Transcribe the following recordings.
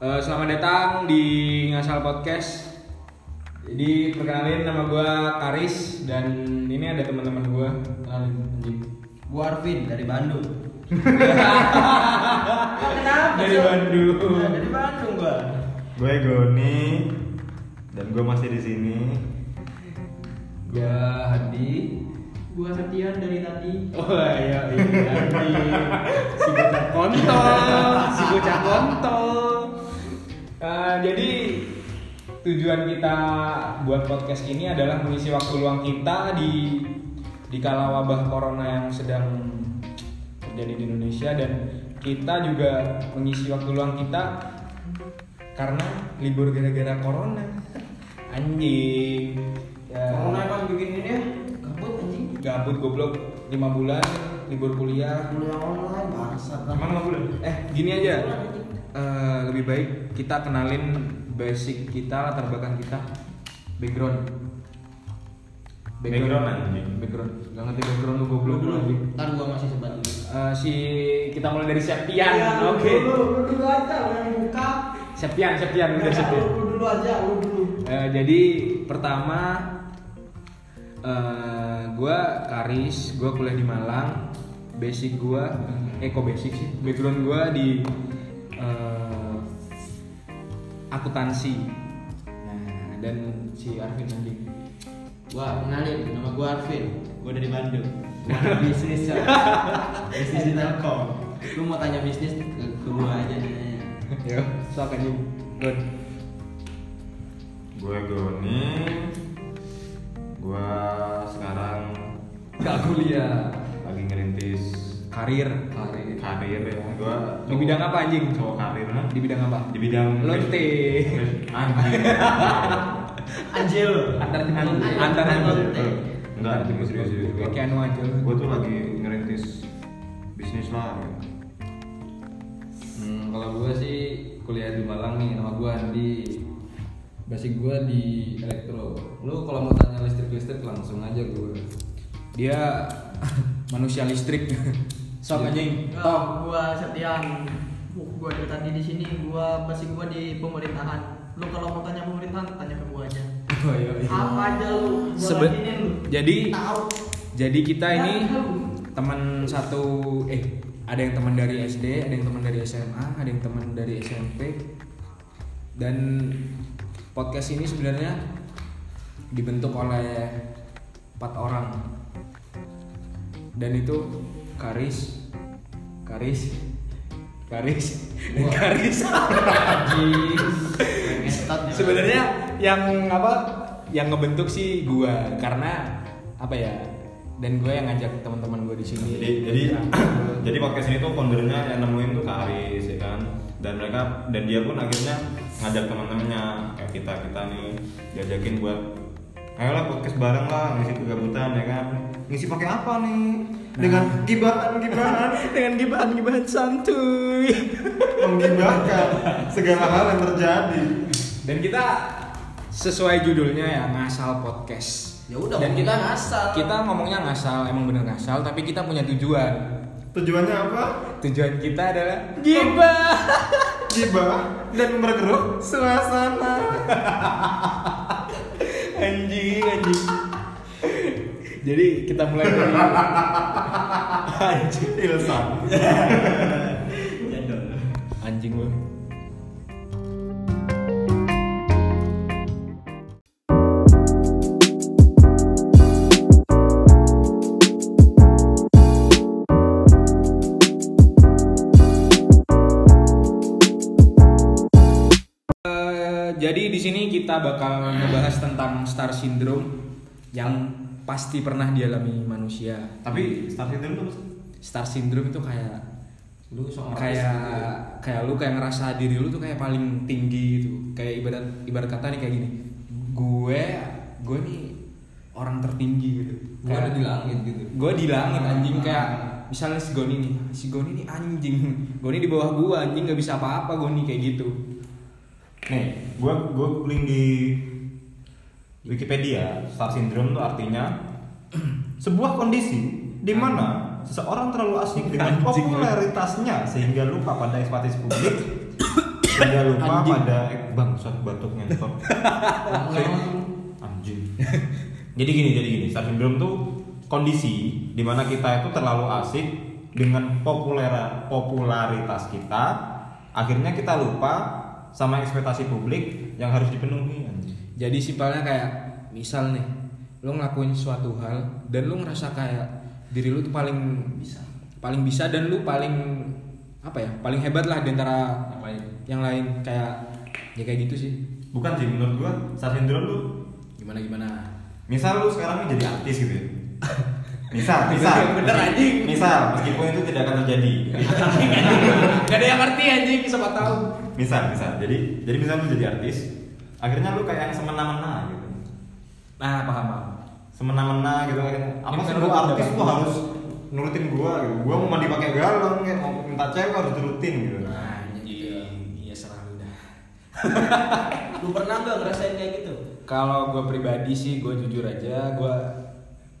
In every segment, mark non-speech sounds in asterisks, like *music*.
Eh, selamat datang di Ngasal Podcast. Jadi perkenalin nama gua Karis dan ini ada teman-teman gua. Kenalin. Gua Arvin dari Bandung. *laughs* Dari Bandung. Nah, dari Bandung gua. Gue Goni dan gue masih di sini. Gua Hadi. Gua Septian dari tadi. Oh iya iya anjing. Si bocah kontol, si bocah kontol. Eh, jadi tujuan kita buat podcast ini adalah mengisi waktu luang kita di di kala wabah corona yang sedang terjadi di Indonesia dan kita juga mengisi waktu luang kita karena libur gara-gara corona. Anjing. Ya. Corona emang bikin ini ya? Gabut anjing. gabut goblok 5 bulan libur kuliah Kuliah online bangsat. Emang nggak boleh? eh gini aja Eh, lebih baik kita kenalin basic kita latar belakang kita background Background, anjing. background gak ngerti background lu goblok dulu anjing Ntar gua masih sebat dulu. Eh, si kita mulai dari Septian lu oke dulu, lu dulu aja lu yang buka. Septian Septian udah Iya, Septian Lu dulu aja, lu dulu. Eh, jadi pertama eh gue Karis, gue kuliah di Malang. Basic gue, eh kok basic sih? Background gue di eh, akuntansi. Nah, dan si Arvin anjing. Gua kenalin, nama gua Arvin. Gua dari Bandung. Gua *laughs* anak bisnis ya. bisnis di Telkom. Lu mau tanya bisnis ke, ke gua aja nih. Yo, sok anjing. Good. Gue Goni. Gue sekarang Gak kuliah. lagi ngerintis Karir. karir ya. Gue Di bidang apa anjing? Cowok karir nah. Di bidang apa? Di bidang Lonte. Anjing. *laughs* Anjil. Antar Antar antar antar. Enggak, serius serius serius. Kayak Keanu aja. Gue tuh lagi ngerintis bisnis lah. ya. Hmm, kalau gue sih kuliah di Malang nih, nama gue Andi. Basic gue di elektro. Lu kalau mau tanya listrik-listrik langsung aja gue. Dia *laughs* manusia listrik. Sok anjing. Tok. gua Septian. Uh, gua dari tadi di sini, gua pasti gua di pemerintahan. Lu kalau mau tanya pemerintahan, tanya ke gua aja. Oh, iya, iya. Apa aja lu? Gua Sebe- ladinin lu. jadi Tahu. jadi kita ini teman satu eh ada yang teman dari SD, ada yang teman dari SMA, ada yang teman dari SMP. Dan podcast ini sebenarnya dibentuk oleh empat orang. Dan itu Karis, Karis, Karis, dan *laughs* Karis. Sebenarnya yang apa? Yang ngebentuk sih gua karena apa ya? Dan gue yang ngajak teman-teman gue di sini. jadi jadi *clears throat* jadi podcast ini tuh foundernya yang nemuin tuh Kak Aris ya kan dan mereka dan dia pun akhirnya ngajak teman-temannya kayak kita kita nih diajakin buat ayolah podcast bareng lah ngisi kegabutan ya kan ngisi pakai apa nih dengan gibahan gibahan *laughs* dengan gibahan-gibahan santuy. menggibahkan segala hal yang terjadi Dan kita sesuai judulnya ya ngasal podcast. Ya udah, Dan kita ngasal. Kita ngomongnya ngasal, emang bener ngasal, tapi kita punya tujuan. tujuannya apa Tujuan kita adalah gibah. *laughs* gibah dan berkeruk suasana *laughs* anjing, anjing. Jadi kita mulai dari *laughs* anjing. Ilsan. Anjing lu. Eh, jadi di sini kita bakal ngebahas tentang star syndrome yang pasti pernah dialami manusia. tapi star syndrome tuh apa sih? Star syndrome itu kayak Lu kayak kayak lu kayak ngerasa diri lu tuh kayak paling tinggi gitu. Kayak ibarat ibarat kata nih kayak gini. Gue gue nih orang tertinggi gitu. Gue ada di langit gitu. gue di langit anjing. kayak misalnya si Goni nih. Si Goni nih anjing. *laughs* Goni di bawah gue anjing. Nggak bisa apa-apa Goni. Kayak gitu. Nih, gua link di Wikipedia, star syndrome itu artinya sebuah kondisi di mana seseorang terlalu asik dengan popularitasnya sehingga lupa pada ekspektasi publik tidak lupa Anjing. pada eh, bangsat batuk ngentot. Anjing. Jadi gini jadi gini star syndrome tuh kondisi di mana kita itu terlalu asik dengan populera popularitas kita akhirnya kita lupa sama ekspektasi publik yang harus dipenuhi anjing Jadi simpelnya kayak misal nih, lu ngelakuin suatu hal dan lu ngerasa kayak diri lu tuh paling bisa, paling bisa dan lu paling apa ya, paling hebat lah di antara Ngapain? yang lain kayak ya kayak gitu sih. bukan sih menurut gua star syndrome tuh Gimana gimana? misal lu sekarang jadi artis gitu ya *laughs* misal misal Bener, anjing. misal meskipun itu tidak akan terjadi *laughs* Gak ada yang ngerti anjing, siapa tahu. misal misal jadi jadi misal lu jadi artis akhirnya lu kayak yang semena-mena gitu. Nah, paham paham. semena-mena gitu akhirnya apa Ini sih menurut gua lu artis gua harus nurutin gua gitu. Gua mau mandi pakai galon kayak mau minta cewek harus turutin gitu. Nah, anjing, iya. Serah lu dah. *laughs* Lu pernah nggak ngerasain kayak gitu? Kalau gue pribadi sih, gue jujur aja, gue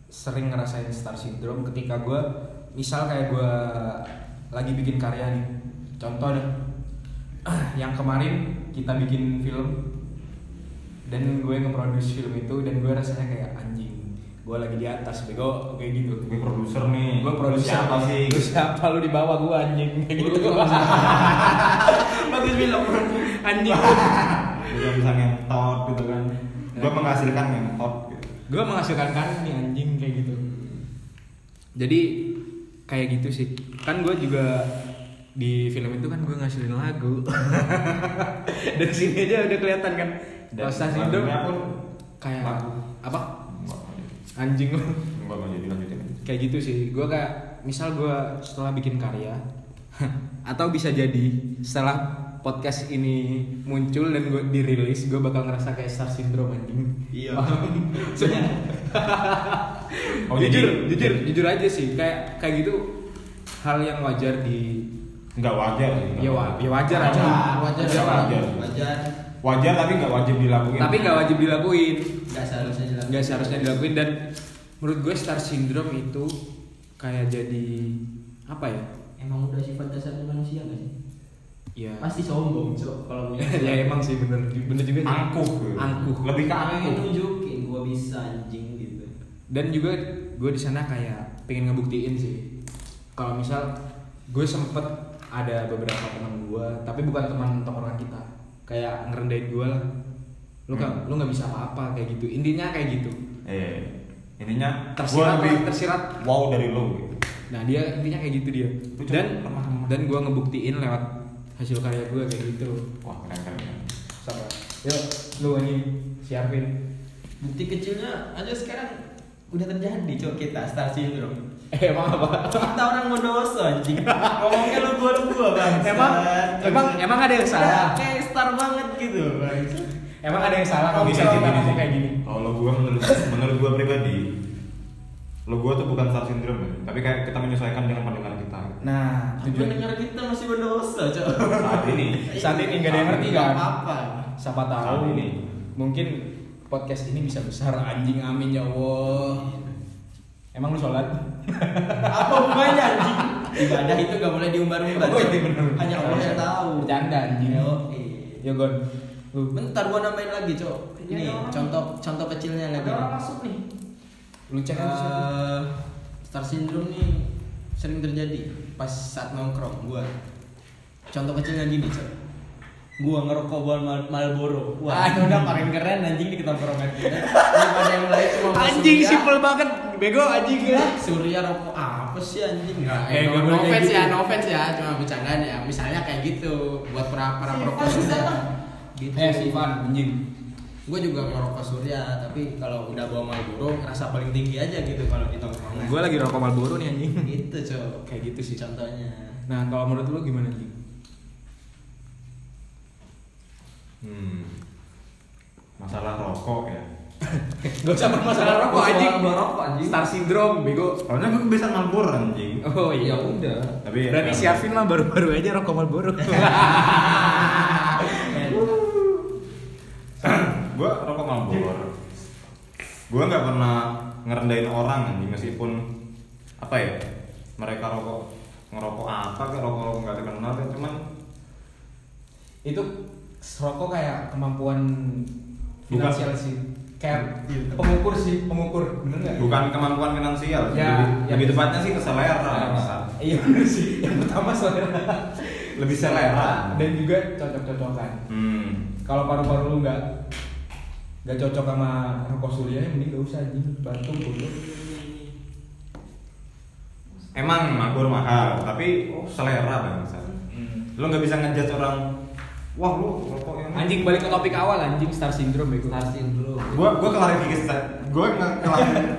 sering ngerasain star syndrome ketika gue, misal kayak gue lagi bikin karya nih, contoh deh, *clears throat* yang kemarin kita bikin film dan gue nge-produce film itu dan gue rasanya kayak anjing, gue lagi di atas, bego kayak gitu. gue produser nih. Gue produser. Siapa sih? Lu siapa? Lu di bawah gue anjing. Kayak gitu. Bagus *laughs* bilang anjing. gue bisa ngentot gitu kan. Gue menghasilkan ngentot gitu. Gue menghasilkan kan nih anjing kayak gitu. Jadi kayak gitu sih. Kan gue juga di film itu kan gue ngasilin lagu. *laughs* Dari sini aja udah kelihatan kan Syndrome lagunya pun kayak lagu. apa anjing lu enggak mau jadi lanjutin kayak gitu sih gue kayak misal gue setelah bikin karya *laughs* atau bisa jadi setelah podcast ini muncul dan gue dirilis gue bakal ngerasa kayak star syndrome anjing Iya. *laughs* Sebenarnya. *laughs* Oh, jujur jadi- jujur jujur aja sih kayak kayak gitu hal yang wajar di nggak wajar sih ya, wa- ya wajar aja Wajar, Wajar, wajar. Wajar. wajar tapi nggak wajib dilakuin tapi nggak wajib dilakuin Gak seharusnya dilakukan. nggak seharusnya dilakuin dan menurut gue star syndrome itu kayak jadi apa ya Emang udah sifat dasar manusia gak sih? ya Pasti sombong, cok. Kalau *laughs* punya ya emang sih bener bener juga sih. angkuh angkuh lebih ke pengen angkuh nunjukin gua bisa anjing gitu. dan juga gue di sana kayak pengen ngebuktiin sih kalau misal gue sempet ada beberapa teman gue tapi bukan teman tongkrongan kita kayak ngerendahin gue lah lu kan Hmm. lu nggak bisa apa-apa kayak gitu intinya kayak gitu eh intinya Tersirat gua lebih tersirat. wow dari lo gitu. nah dia intinya kayak gitu dia Lu dan lemah-lemah. dan gue ngebuktiin lewat hasil karya gue kayak gitu wah keren keren, keren. sama yuk lu ini siapin Bukti kecilnya aja sekarang udah terjadi cok kita star syndrome. Eh emang apa Kita orang modoso anjing. Ngomongnya lu gua lu gua bang. emang emang emang ada yang salah Kayak star banget gitu bang. emang ada yang salah kalau bisa gini sih. kayak gini Kalau gua menurut menurut gua pribadi, lo gua tuh bukan star syndrome, ya, tapi kayak kita menyesuaikan dengan pendengar kita. nah Tujuan tujuan dengar kita masih modoso cok. Saat ini, saat ini nggak ada yang ngerti kan Apa? siapa tahu Saat ini. mungkin podcast ini bisa besar anjing amin ya Allah emang lu sholat Apa hubungannya anjing? Ibadah itu gak boleh diumbar-umbar. Oh, iya, bener. Hanya Allah yang tahu. bercanda anjing Yo, ya gon lu Bentar gua nambahin lagi, Cok. Ini Iya, contoh contoh kecilnya lagi. Ada masuk nih. lu cek aja. Eh, Star syndrome nih sering terjadi pas saat nongkrong gua. Contoh kecilnya gini, Cok. Gua ngerokok buat Mal Marlboro. Wah, itu udah paling keren anjing di ketongkrongan kita. Daripada yang lain anjing simple banget bego anjing ya Surya rokok apa sih anjing? Nggak, eh, eh, no, nggak no offense gitu. ya, no offense ya, cuma bercandaan ya. Misalnya kayak gitu buat para para perokok. Gitu. eh si Ivan anjing Gue juga ngerokok Surya, tapi kalau udah bawa Marlboro ngerasa paling tinggi aja gitu kalau di tongkrongan. gue lagi rokok Marlboro nih anjing gitu, Cok. kayak gitu sih Contohnya. nah kalau menurut lu gimana anjing hmm, masalah rokok ya. *laughs* Gak usah bermasalah rokok anjing rokok, anjing. Star syndrome bego Soalnya gue kebiasaan Marlboro anjing. Oh iya Ya udah. Tapi ya, Berarti si Arvin mah baru-baru aja rokok Marlboro *laughs* *laughs* gue rokok Marlboro. Gue nggak pernah ngerendahin orang anjing meskipun apa ya mereka rokok ngerokok apa kayak rokok rokok nggak terkenal kan cuman itu rokok kayak kemampuan Bukan. finansial sih kayak pengukur sih pengukur. Bener nggak? Bukan kemampuan finansial Ya, lebih, ya. lebih tepatnya sih ke selera Ah, iya bener *laughs* sih. Yang pertama selera. Lebih selera. Dan juga cocok-cocokan. Hmm. kalau paru-paru lu nggak nggak cocok sama rokok surya mending gak usah anjing. Bantu goblok emang mabur mahal tapi selera bangsa lo nggak bisa ngejudge orang wah lu rokok yang anjing balik ke topik awal anjing star syndrome bego Star syndrome. gua gua klarifikasi gua nggak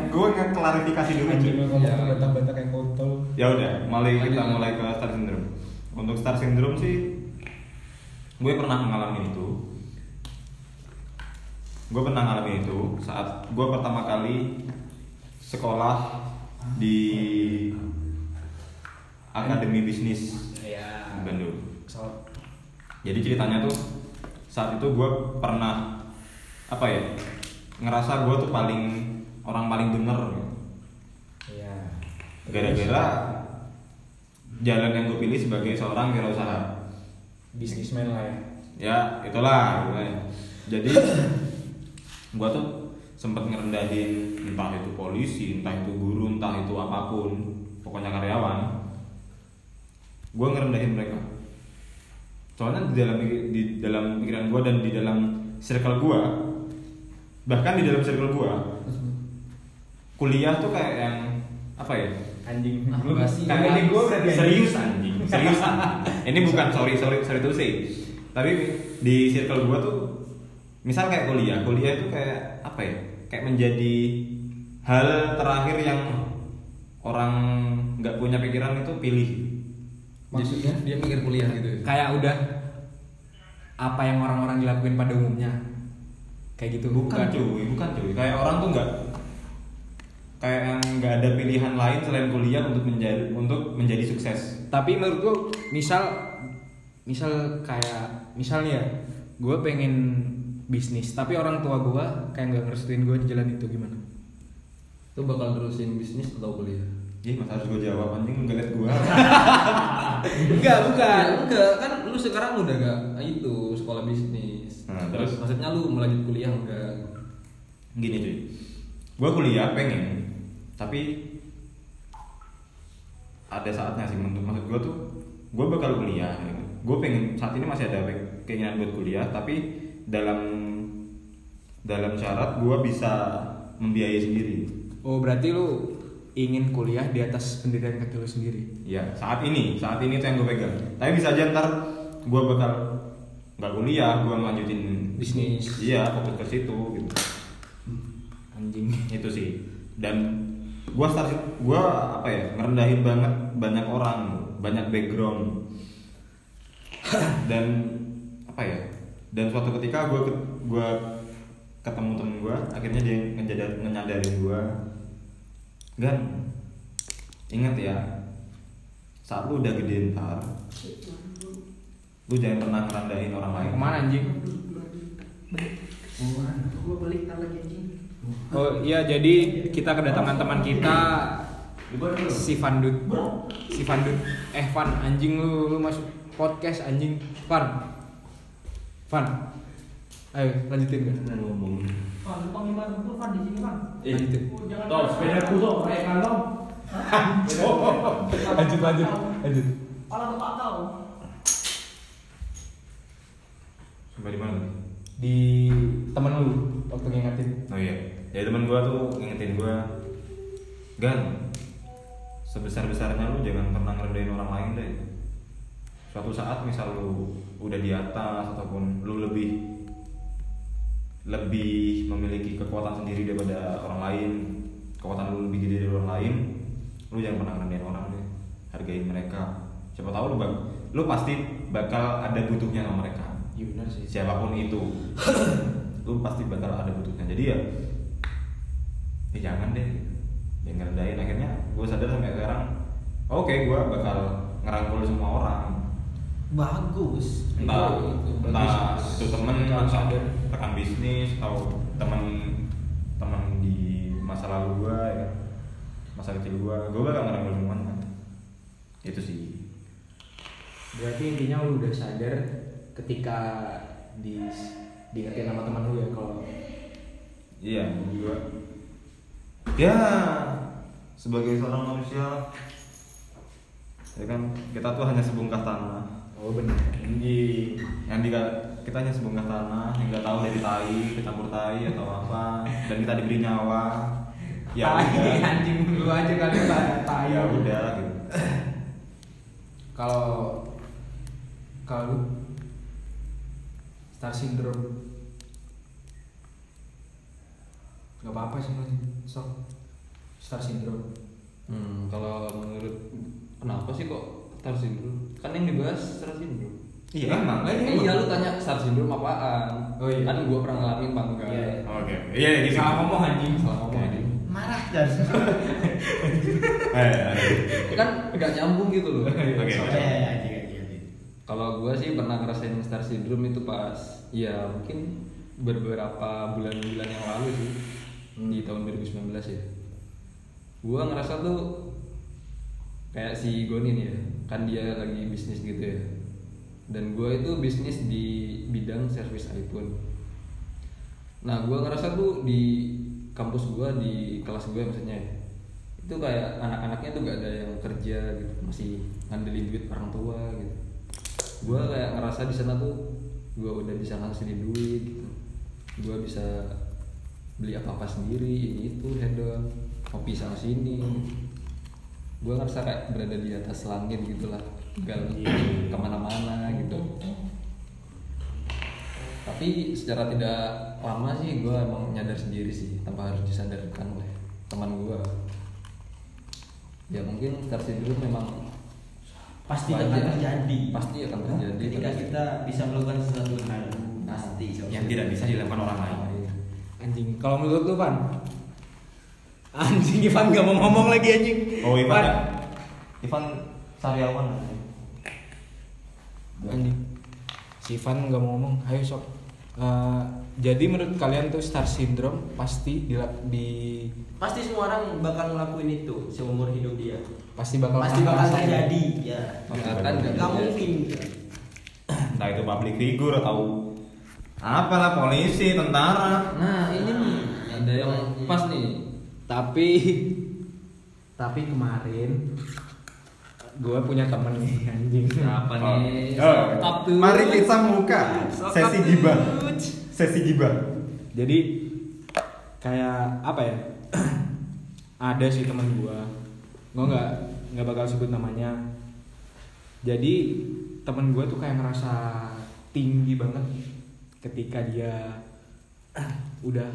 gua nggak klarifikasi dulu anjing Iya. bantah-bantah kayak kontol ya udah mulai kita Lanjut. mulai ke star syndrome untuk star syndrome sih gue pernah mengalami itu gue pernah ngalamin itu saat gue pertama kali sekolah di akademi bisnis Iya. Bandung jadi ceritanya tuh saat itu gue pernah apa ya ngerasa gue tuh paling orang paling bener iya. gara-gara jalan yang gue pilih sebagai seorang wirausaha bisnismen lah ya. ya itulah gitu kan. jadi *coughs* gue tuh sempat ngerendahin entah itu polisi entah itu guru entah itu apa pun pokoknya karyawan gue ngerendahin mereka soalnya di dalam di dalam pikiran gue dan di dalam circle gue bahkan di dalam circle gue kuliah tuh kayak yang apa ya Anjing. Ah, Lu kayak ini gua berarti anjing. serius anjing serius anjing. *laughs* ini bukan sorry sorry sorry tuh sih tapi di circle gua tuh misal kayak kuliah kuliah itu kayak apa ya kayak menjadi hal terakhir yang orang nggak punya pikiran itu pilih Maksudnya? dia mikir kuliah gitu. ya? Kayak udah apa yang orang-orang dilakuin pada umumnya. Kayak gitu. bukan cuy bukan cuy kayak orang tuh nggak kayak yang nggak ada pilihan lain selain kuliah untuk menjadi untuk menjadi sukses Tapi menurut gua misal misal kayak misalnya ya, gua pengen bisnis tapi orang tua gua kayak nggak ngerestuin gua di jalan itu gimana? Itu bakal terusin bisnis atau kuliah? Jadi masa harus gue jawab anjing gak liat gue Enggak, bukan. Ya, enggak, kan lu sekarang udah gak itu sekolah bisnis. Nah, terus? maksudnya lu melanjut kuliah enggak? Gini cuy Gue kuliah pengen Tapi Ada saatnya sih untuk maksud gue tuh Gue bakal kuliah gitu. Gue pengen saat ini masih ada keinginan buat kuliah Tapi dalam Dalam syarat gue bisa Membiayai sendiri Oh, berarti lu ingin kuliah di atas pendirian kaki lu sendiri. Ya saat ini Saat ini itu yang gue pegang Tapi bisa aja ntar Gue bakal nggak kuliah Gue lanjutin Bisnis. Iya fokus ke situ gitu Anjing. itu sih dan gua start gua apa ya ngerendahin banget banyak orang banyak background dan apa ya dan suatu ketika gua ke- gua ketemu temen gua akhirnya dia ngejadar ngenyadarin gua gan ingat ya saat lu udah gede ntar lu jangan pernah ngerendahin orang lain Ke mana anjing? Gua balik tar lagi anjing. Oh iya, jadi kita kedatangan teman kita si Vandut. Si Vandut. Eh Van, anjing lu lu masuk podcast anjing. Van. Van. Ayo lanjutin kan. ngomong Pan, lu panggil tuh Pan di sini Pan. Lanjutin. Oh, jangan. Toh, sepeda ku tuh, kayak kantong. Lanjut lanjut. Lanjut. Pala tempat kau. sampai di mana nih? Di temen lu waktu ngingetin. Oh iya, jadi teman gua tuh ngingetin gua, Gan, sebesar besarnya lu jangan pernah ngerendahin orang lain deh. Suatu saat misal lu udah di atas ataupun lu lebih lebih memiliki kekuatan sendiri daripada orang lain, kekuatan lu lebih gede dari orang lain, lu jangan pernah ngerendahin orang deh. Hargain mereka. Siapa tahu lu bak lu pasti bakal ada butuhnya sama mereka Iya benar sih. siapa pun itu *coughs* lu pasti bakal ada butuhnya jadi ya ya jangan deh jangan ngerendahin akhirnya gue sadar sampai sekarang oke gue bakal ngerangkul semua orang Bagus. entah Itu, itu entah bagus. itu temen atau sadar. Rekan bisnis atau temen temen di masa lalu gue ya masa kecil gue gue bakal ngerangkul semuanya itu sih Berarti intinya lu udah sadar ketika di diingetin sama teman lu ya kalau Iya, juga. Ya, sebagai seorang manusia, ya kan kita tuh hanya sebungkah tanah. Oh benar anjing Yang di, kita hanya sebungkah tanah, yang nggak tahu dari tai, kecampur tai atau apa, dan kita diberi nyawa. Ya Tai, udah, anjing lu aja kali tai. Ya udah gitu. kalau kalau star syndrome. Nggak apa-apa sih sok. Star syndrome. Hmm, kalau menurut kenapa sih kok star syndrome? Kan yang dibahas star syndrome. Iya emang. Eh, iya lu tanya star syndrome apaan? Oh, iya. Kan gua pernah ngalamin apa enggak? Iya, Oke, iya iya, gitu. salah ngomong anjing Salah ngomong anjing. Marah dan. *laughs* Eh, eh, Kan enggak nyambung gitu loh. Oke. Iya, iya, iya, iya, iya. Kalau gua sih pernah ngerasain star syndrome itu pas ya mungkin beberapa bulan-bulan yang lalu sih di tahun 2019 ya. Gua ngerasa tuh kayak si Gonin ya, kan dia lagi bisnis gitu ya. Dan gua itu bisnis di bidang servis iPhone. Nah, gua ngerasa tuh di kampus gua di kelas gue maksudnya ya, itu kayak anak-anaknya tuh gak ada yang kerja gitu, masih ngandelin duit orang tua gitu gue kayak ngerasa di sana tuh gue udah bisa ngasilin duit gitu gue bisa beli apa apa sendiri ini itu hedon kopi sana sini gue ngerasa kayak berada di atas langit gitulah tinggal ke mana-mana gitu tapi secara tidak lama sih gue emang nyadar sendiri sih tanpa harus disadarkan oleh teman gue ya mungkin star syndrome memang Pasti wajar. akan terjadi. pasti akan terjadi Ketika kita bisa melakukan sesuatu hal, Nah, pasti. yang tidak bisa dilakukan orang lain. anjing kalau menurut lu Van anjing Ivan nggak mau ngomong lagi anjing Oh, Ivan. Van. ya? Ivan Saryawan. anjing si Ivan nggak mau ngomong ayo sok Eh, jadi menurut kalian tuh star syndrome pasti di, di Pasti semua orang bakal ngelakuin itu seumur hidup dia. pasti bakal Pasti bakal terjadi, ya. Akan Gak terjadi. mungkin. Entah itu public figure atau apalah polisi, tentara. Nah ini nih ada yang pas nih. Tapi *laughs* tapi kemarin gue punya temen nih anjing Apa nih? Oh. Stop tuh. Mari kita buka sesi gibah. Sesi gibah. jadi kayak apa ya *clears throat* ada sih teman gue gue nggak nggak bakal sebut namanya jadi temen gue tuh kayak ngerasa tinggi banget ketika dia *clears throat* udah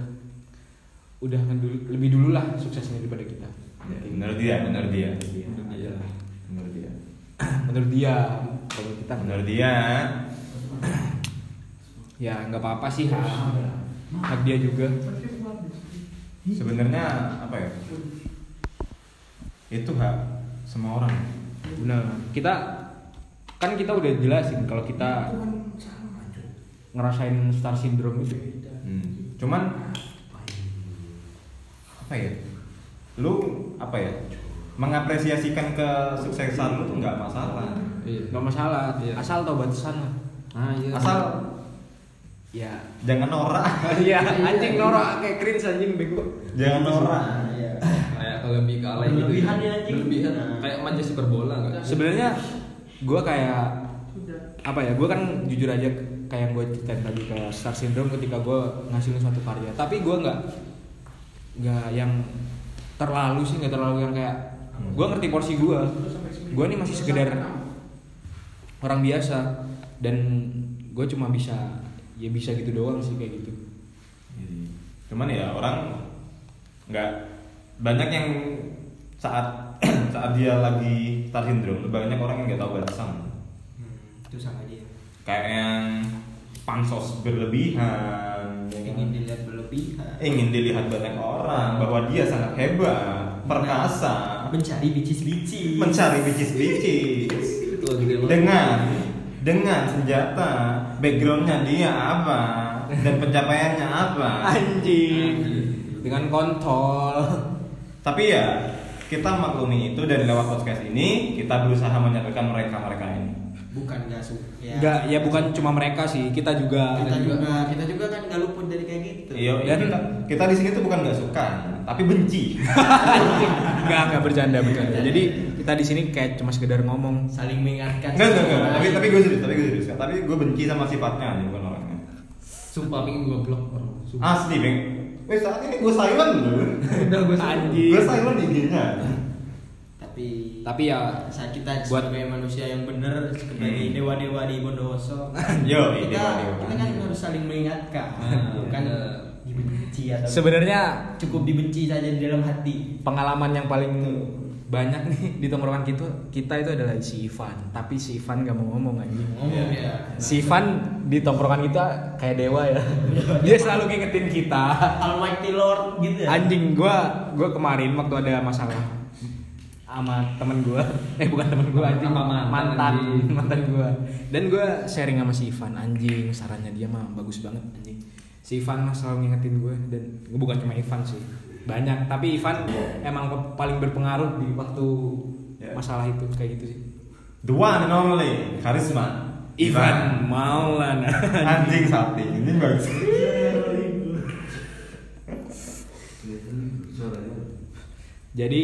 udah ngedul- lebih dulu lah suksesnya daripada kita Menurut dia, menurut dia. Menurut dia. Menurut dia. menurut dia kalau kita Menurut dia. ya nggak apa-apa sih hak hak dia juga Sebenarnya apa ya? Itu hak semua orang. benar kita kan kita udah jelasin kalau kita ngerasain star syndrome itu Hmm. Cuman apa ya? Lu apa ya? Mengapresiasikan kesuksesan lu tuh nggak masalah. Iya. nggak masalah Iya. asal tau batasan lah Nah, iya. Asal ya jangan norak. *laughs* iya anjing norak kayak cringe anjing bego jangan norak. Iya. kayak lebih ke alay gitu. Berlebihan ya, anjing. Berlebihan. Nah. Kayak manja superbola enggak? sebenarnya gue kayak apa ya gue kan jujur aja kayak gue ceritain tadi kayak star syndrome ketika gue ngasilin suatu karya tapi gue nggak nggak yang terlalu sih nggak terlalu yang kayak gue ngerti porsi gue gue nih masih sekedar orang biasa dan gue cuma bisa ya bisa gitu doang sih kayak gitu Cuman ya orang nggak banyak yang saat *clears throat* saat dia lagi star syndrome banyak orang yang nggak tahu batasan. Itu sama dia. Kayak yang pansos berlebihan, yang Ingin dilihat berlebihan. Ingin dilihat banyak orang bahwa dia sangat hebat, perkasa, Mencari bicis-bicis. mencari bicis-bicis dengan dengan senjata. Backgroundnya dia apa? Dan pencapaiannya apa. anjing. Dengan kontol. Tapi ya kita maklumi itu dan lewat podcast ini kita berusaha menyadarkan mereka mereka ini. Bukan nggak suka ya. Nggak, ya bukan cuma mereka sih, kita juga. kita juga kita juga kan nggak luput dari kayak gitu Iya, Dan- kita, kita di sini tuh bukan nggak suka, tapi benci. *laughs* Enggak, enggak bercanda bercanda. Jadi kita di sini kayak cuma sekedar ngomong. saling mengingatkan satu enggak. sama Tapi tapi gue serius, tapi gue serius. Tapi gue benci sama sifatnya bukan orangnya. Sumpah pengen gue blok. Sumpah. Asli, Bang. Weh, saat ini gue silent loh. Udah gue Anjing. Gue silent IG-nya. Tapi ya saat kita Buat- sebagai manusia yang benar sebagai Hmm. dewa-dewa di Bondowoso *laughs* Yo, kita dewa-dewa. kita kan harus saling mengingatkan *laughs* bukan Iya. dibenci atau sebenarnya cukup dibenci saja di dalam hati pengalaman yang paling banyak nih *laughs* di tongkrongan kita kita itu adalah si Ivan. Tapi si Ivan gak mau ngomong anjing. ngomong Iya. ya Si Ivan di tongkrongan kita kayak dewa ya. Dia selalu ngingetin kita. Almighty Lord gitu ya Anjing gua gua kemarin waktu ada masalah sama temen gua *laughs* eh bukan temen gua anjing Sama mantan, mantan anjing. mantan gua dan gua sharing sama si Ivan anjing sarannya dia mah bagus banget anjing si Ivan mah selalu ngingetin gue dan bukan cuma Ivan sih banyak tapi Ivan emang paling berpengaruh di waktu Ya. masalah itu kayak gitu sih The one and only, karisma. Ivan Maulana *laughs* Anjing sate. Ini bagus. Jadi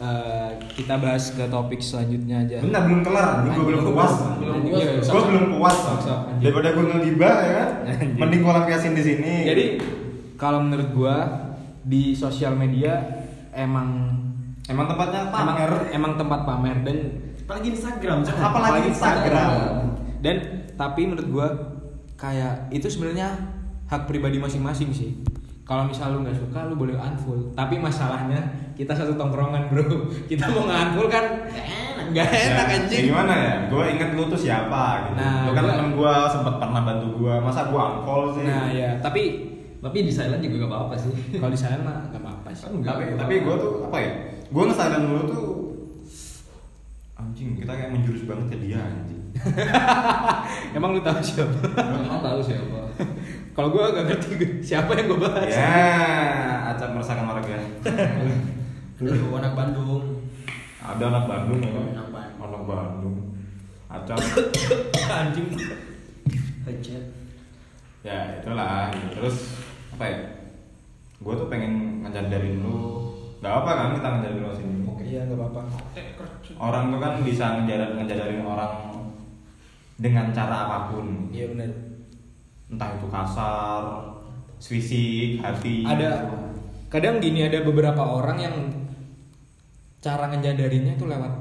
eh, kita bahas ke topik selanjutnya aja Benar belum kelar, ini gue belum puas. Belum Anjing, puas. iya, Gue belum puas. Daripada gue ngegibah ya kan. Mending gue lampiasin di sini. Jadi kalau menurut gua di sosial media emang emang tempatnya emang pamer. emang tempat pamer dan apalagi Instagram coba. Apalagi Instagram. dan tapi menurut gua kayak itu sebenarnya hak pribadi masing-masing sih. Kalau misal lu nggak suka lu boleh unfollow. Tapi masalahnya kita satu tongkrongan, Bro. *laughs* Kita mau nge-unfollow kan Nggak enak. nggak enak Ya, anjing. ya Gimana ya? Gue inget lu tuh siapa gitu. Nah, lu kan gua- temen gue sempet pernah bantu gue. Masa gue unfollow sih? Nah, ya, tapi Tapi di silent juga gak apa-apa sih. *laughs* kalau di sana mah nggak apa-apa sih. Kan enggak. tapi tapi gue tuh apa ya? Gue nge-silent dulu tuh anjing kita kayak menjurus banget ke dia anjing. *laughs* Emang lu tahu siapa? Emang tahu siapa? *laughs* Kalau gua gak ngerti siapa yang gua bahas. ya, acap meresahkan warga. *laughs* Aduh, anak Bandung Ada anak Bandung ya? Anak Bandung. Anak Bandung. Acap. *coughs* Anjing. Headset ya itulah terus apa ya gue tuh pengen ngajarin lu nggak apa kan kita ngajarin lu sini Iya, nggak apa-apa. orang tuh kan bisa ngajarin ngajarin orang dengan cara apa pun Iya benar. Entah itu kasar fisik hati Ada kadang gini ada beberapa orang yang cara ngejadarinnya tuh lewat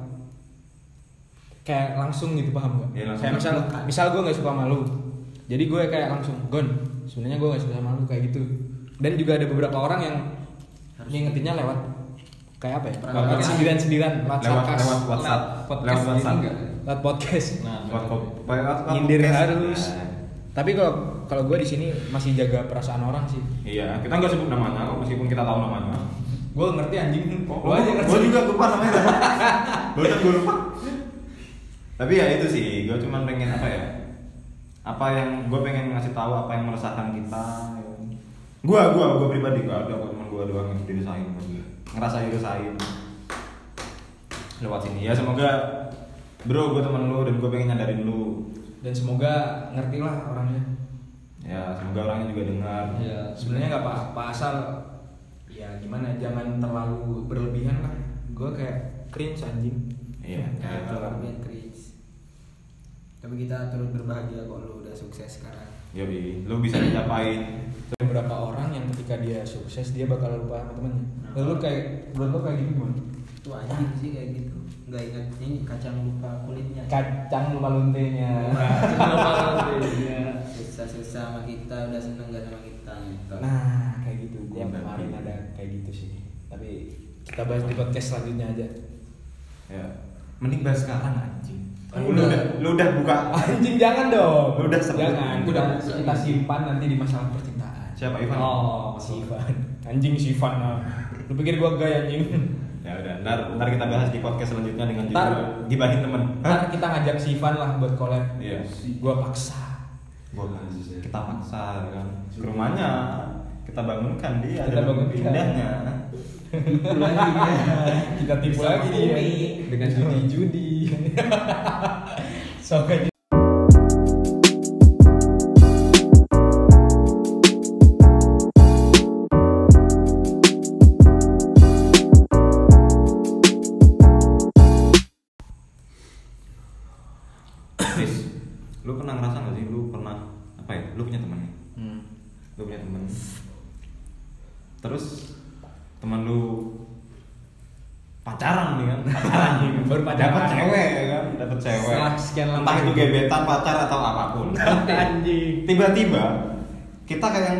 kayak langsung gitu paham gak? Langsung. kayak misal misal gue nggak suka sama lu, jadi gue kayak langsung gon. Sebenarnya gue gak suka sama lu kayak gitu. Dan juga ada beberapa orang yang Harus- ngingetinnya lewat kayak apa ya? Lewat perang. sindiran-sindiran, lewat lewat sarkas, lewat WhatsApp podcast lewat gitu WhatsApp enggak? lewat podcast. Nah, lewat lewat Nyindir podcast. harus. Nah, Tapi kalau kalau gue di sini masih jaga perasaan orang sih. iya kita nggak sebut namanya kok meskipun kita tahu namanya. Gue ngerti anjing. Lu aja ngerti. gue juga lupa namanya. *laughs* Barusan gue lupa. Tapi ya itu sih gue cuma pengen apa ya? Apa yang gue pengen ngasih tahu apa yang meresahkan kita. Gue gue gue pribadi gue ada kok cuma gue doang yang dirasain ngerasa dirasain lewat sini. Ya semoga bro gue temen lu dan gue pengen nyadarin lu. Dan semoga ngerti lah orangnya. Ya semoga orangnya juga dengar Iya. Sebenarnya nggak apa-apa asal ya gimana jangan terlalu berlebihan lah. Gue kayak cringe anjing. iya Ya, lumayan cringe. Tapi kita turut berbahagia kok lu udah sukses sekarang. Yoi, lu bisa dicapain Ada beberapa orang yang ketika dia sukses dia bakal lupa sama temennya. Lalu kayak menurut lo kayak gitu gimana? Itu anjing sih kayak gitu. Nggak ingat ini kacang lupa kulitnya. Kacang lupa luntenya. *laughs* Susah-susah sama kita udah seneng gak sama kita gitu. Nah kayak gitu. Gue Iya, kemarin berarti. ada kayak gitu sih. Tapi kita bahas di podcast selanjutnya aja. ya mending bahas sekarang anjing Kan lu udah. udah lu udah buka Anjing jangan dong. Lu udah sebut. jangan. Udah. Kita, kita simpan nanti di masalah percintaan. siapa Ivan Oh, Si Ivan. Anjing si Ivan. ah. Lu pikir gua gay anjing? ya udah ntar ntar kita bahas di podcast selanjutnya dengan Ntar. judul gibahin temen Ntar kita ngajak si Ivan lah buat collab. iya Gua paksa. Gua kita paksa kan? Ke rumahnya. Kita bangunkan dia Kita bangunkan. pindahnya. Kita tipu lagi dia dengan judi-judi. Sok Terus teman lu pacaran nih kan pacaran nih Baru pacaran. dapat cewek ya kan dapat cewek Setelah sekian lama entah itu gebetan pacar atau apa pun *laughs* Anjing. tiba-tiba kita kayak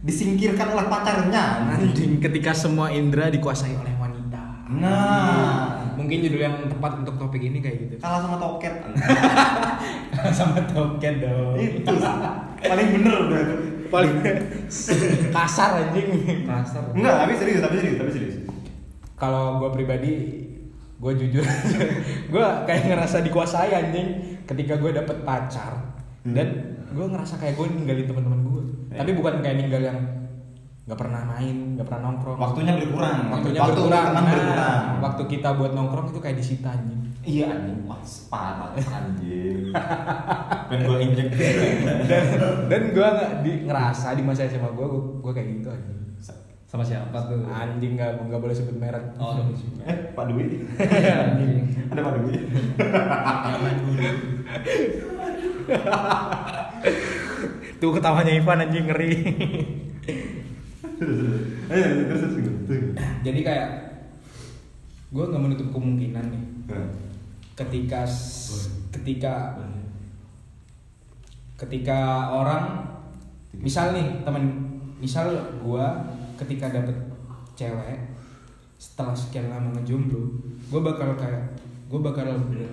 disingkirkan oleh pacarnya Anjing ketika semua indera dikuasai oleh wanita. nah Mungkin judul yang tepat untuk topik ini kayak gitu. kalah sama toket *laughs* Sama token dong. itu paling bener udah Paling *laughs* kasar anjing. kasar enggak tapi serius tapi serius tapi serius Kalau gue pribadi, gue jujur, *laughs* gue kayak ngerasa dikuasai anjing ketika gue dapet pacar dan gue ngerasa kayak gue ninggalin teman-teman gue. Iya. Tapi bukan kayak ninggal yang nggak pernah main, nggak pernah nongkrong. waktunya berkurang Waktunya waktu berkurang. Nah, berkurang Waktu kita buat nongkrong itu kayak disita anjing. iya anjing wah parah anjing pengen gue injek dan dan gue nggak di, ngerasa di masa SMA gue gue kayak gitu anjing. sama siapa tuh Anjing nggak nggak boleh sebut merek. oh eh Pak Dwi anjing. ada Pak Dwi Tuh ketawanya Ivan anjing ngeri. Ayo, terus *laughs* terus terus. Jadi kayak gue nggak menutup kemungkinan nih. Ketika ketika ketika orang misal nih temen misal gue ketika dapet cewek setelah sekian lama ngejomblo gue bakal kayak gue bakal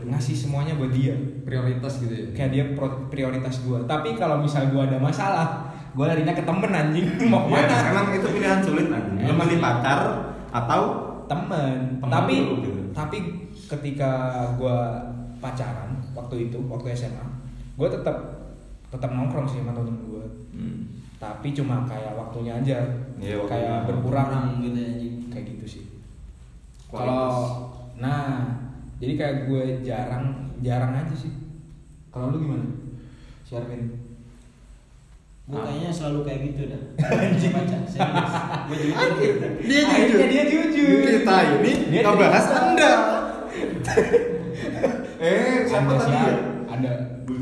ngasih semuanya buat dia. Prioritas gitu ya? Kayak dia prioritas gue tapi kalau misal gue ada masalah gue larinya ke temen anjing mau Ya, ke mana emang itu pilihan sulit anjing. Emang. milih pacar atau temen Temen tapi dulu gitu. tapi ketika gua pacaran waktu itu waktu SMA gua tetap tetap nongkrong sih sama temen gua Hmm. tapi cuma kayak waktunya aja Iya, waktunya. kayak berkurang Kurang gitu ya anjing. kayak gitu sih kalau nah jadi kayak gue jarang jarang aja sih kalau lu gimana si Arvin Gue Ah. selalu kayak gitu dah. Baca, serius. Gue jujur. Dia Akhirnya dia jujur Kita ini Dia- ngebahas Anda. eh, siapa ada tadi ya? ada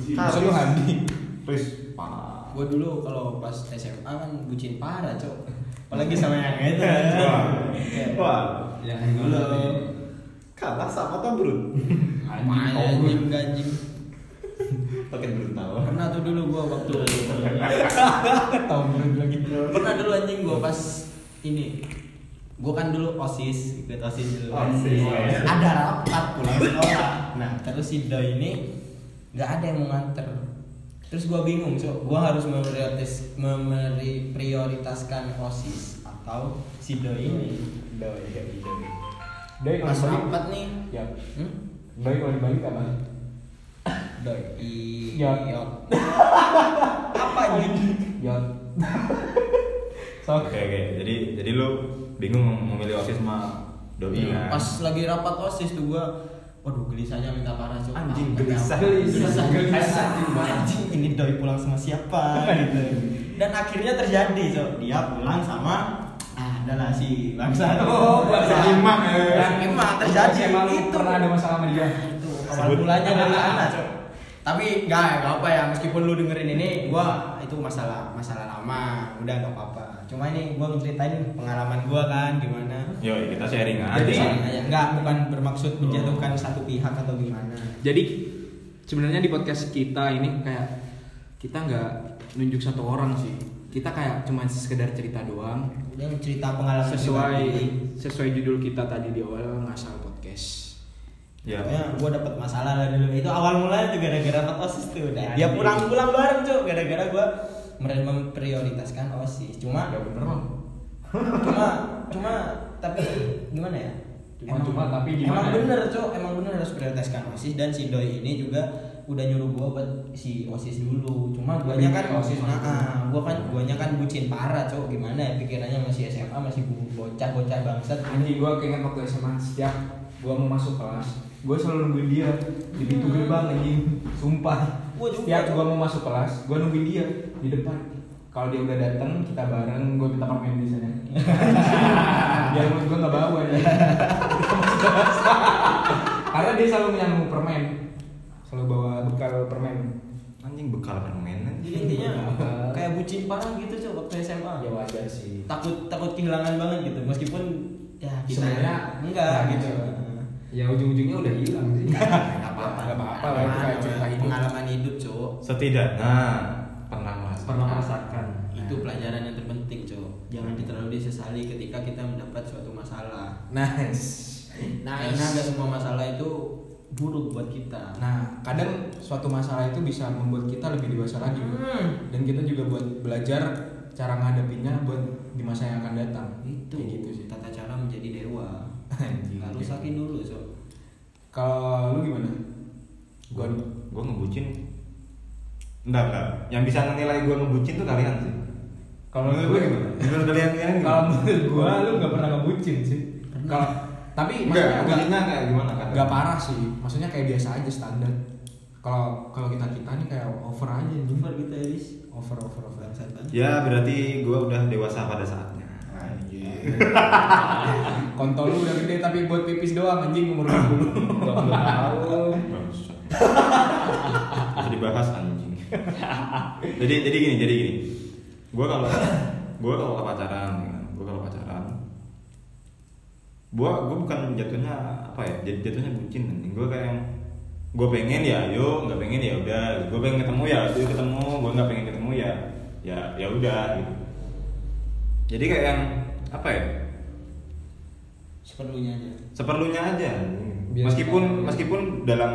maksud lu Handi Chris, parah. Gue dulu kalau pas SMA kan bucin parah, Cok. Apalagi sama yang *laughs* itu. Wah. Yang dulu. Kalah sama Tombrut. Main anjing anjing. Pakai brutal. Pernah tuh dulu gua waktu *laughs* tahu menurut lagi? Pernah dulu anjing gua pas ini. Gua kan dulu osis ikut osis dulu kan. Osis, ya. ada rapat pulang sekolah. Nah terus si doi ini nggak ada yang mau nganter. Terus gua bingung cok. Gua harus memprioritas memprioritaskan osis atau si doi ini? Doi doi doi. Doi pas rapat nih. Ya. Hmm? doi kalau dibalik apa doi. Ya. *laughs* iot apa ini ya *laughs* Oke, oke. Jadi jadi lu bingung memilih OSIS sama doi kan? pas lagi rapat osis tuh gua waduh gelisahnya minta parah cok. Anjing, Ah, gelisah. gelisah Gelisah. anjing ini doi pulang sama siapa? Gitu dan akhirnya terjadi cok. Dia pulang sama ah adalah si bangsa. Oh, bangsa Imam, ya. emang terjadi. Emang itu pernah ada masalah sama dia awal mulanya dari sana cok. Tapi nggak nggak apa ya meskipun lu dengerin ini gua itu masalah masalah lama udah nggak apa-apa. Cuma ini gua ngeceritain pengalaman gua kan gimana? Yo, kita sharing aja. Jadi- Jadi nggak bukan bermaksud menjatuhkan satu pihak atau gimana. jadi sebenarnya di podcast kita ini kayak kita nggak nunjuk satu orang sih. Kita kayak cuma sekedar cerita doang. Dia cerita pengalaman sesuai sesuai judul kita tadi di awal ngasal podcast ya. Pokoknya gue dapet masalah lah dulu. Itu awal mulanya tuh gara-gara dapat osis tuh. Udah. Dia pulang-pulang bareng cuy. Gara-gara gue memprioritaskan osis. Cuma ya bener loh *laughs* cuma cuma tapi gimana ya? Cuma- cuma, tapi gimana Emang ya? bener cuy. Emang bener harus prioritaskan osis dan si doi ini juga udah nyuruh gua buat si osis dulu. Cuma guanya kan OSIS nah, ah, gua kan guanya kan bucin parah cuy. Gimana ya pikirannya masih SMA masih bocah-bocah bangsat. anjing gua keinget waktu SMA setiap gua mau masuk kelas gue selalu nungguin dia. Di pintu gerbang anjing. Sumpah. Gua setiap gue mau masuk kelas gue nungguin dia di depan. Kalau dia udah datang kita bareng gue minta permen di sana. *laughs* Biar mulut gue nggak bau aja *laughs* karena dia selalu menyambung permen. Selalu bawa bekal permen. Anjing bekal permen. Jadi intinya kayak bucin parah gitu cok waktu SMA. ya wajar sih. Takut takut kehilangan banget gitu. Meskipun ya kita Sebenarnya enggak enggak gitu. Ya ujung-ujungnya udah hilang sih Enggak *laughs* apa-apa. Nggak apa-apa lah, itu kayak cerita hidup. Pengalaman hidup cok. Setidaknya pernah merasakan. pernah merasakan Itu pelajaran yang terpenting cok. Jangan terlalu disesali ketika kita mendapat suatu masalah. nice Karena nggak semua masalah itu buruk buat kita. Nah, kadang suatu masalah itu bisa membuat kita lebih dewasa lagi. Hmm. Dan kita juga buat belajar cara ngadepinnya buat di masa yang akan datang. itu Kayak gitu sih. tata cara menjadi dewa. Anjing. Harus sakin dulu cok. Kalau lu gimana? Gua gua ngebucin. Enggak, enggak. Yang bisa menilai gua ngebucin tuh kalian sih. Kalau menurut gua gimana? Menurut kalian kalian? Kalau menurut gua lu nggak pernah ngebucin sih. Kalau tapi enggak, maksudnya ngebucinnya kayak gimana kan? nggak parah sih. Maksudnya kayak biasa aja standar. Kalau kalau kita kita nih kayak over aja. Jumpa kita Elis. Over over over. Ya berarti gua udah dewasa pada saatnya. Anjing. Kontol lu udah gede tapi buat pipis doang anjing umur 20. belum tahu Bangsat. Bisa dibahas anjing. jadi jadi gini, jadi gini. Gua kalau gua kalau pacaran, gua kalau pacaran, gua gua bukan jatuhnya apa ya? Jadi jatuhnya bucin anjing. Gua kayak yang gua pengen ya, yuk, nggak pengen ya udah. Gua pengen ketemu ya, yuk ketemu. Gua nggak pengen ketemu ya, ya ya udah gitu. Jadi kayak yang apa ya? Seperlunya aja. seperlunya aja Biar meskipun kita- meskipun dalam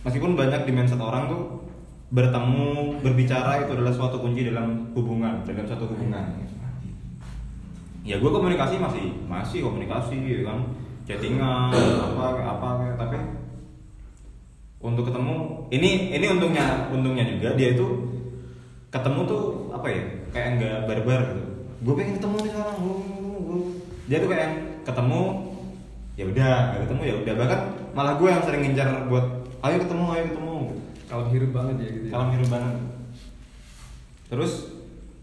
meskipun banyak di mindset orang tuh bertemu berbicara itu adalah suatu kunci dalam hubungan dalam suatu hubungan ya gue komunikasi masih masih komunikasi ya kan chattingan apa apa tapi untuk ketemu ini ini untungnya untungnya juga dia itu ketemu tuh apa ya kayak nggak barbar gitu gue pengen ketemu nih sekarang gua- gua. dia tuh kayak yang ketemu ya udah nggak ketemu ya udah bahkan malah gue yang sering ngincar buat ayo ketemu ayo ketemu kalau hirup banget ya gitu ya. Kalau hirup banget. Terus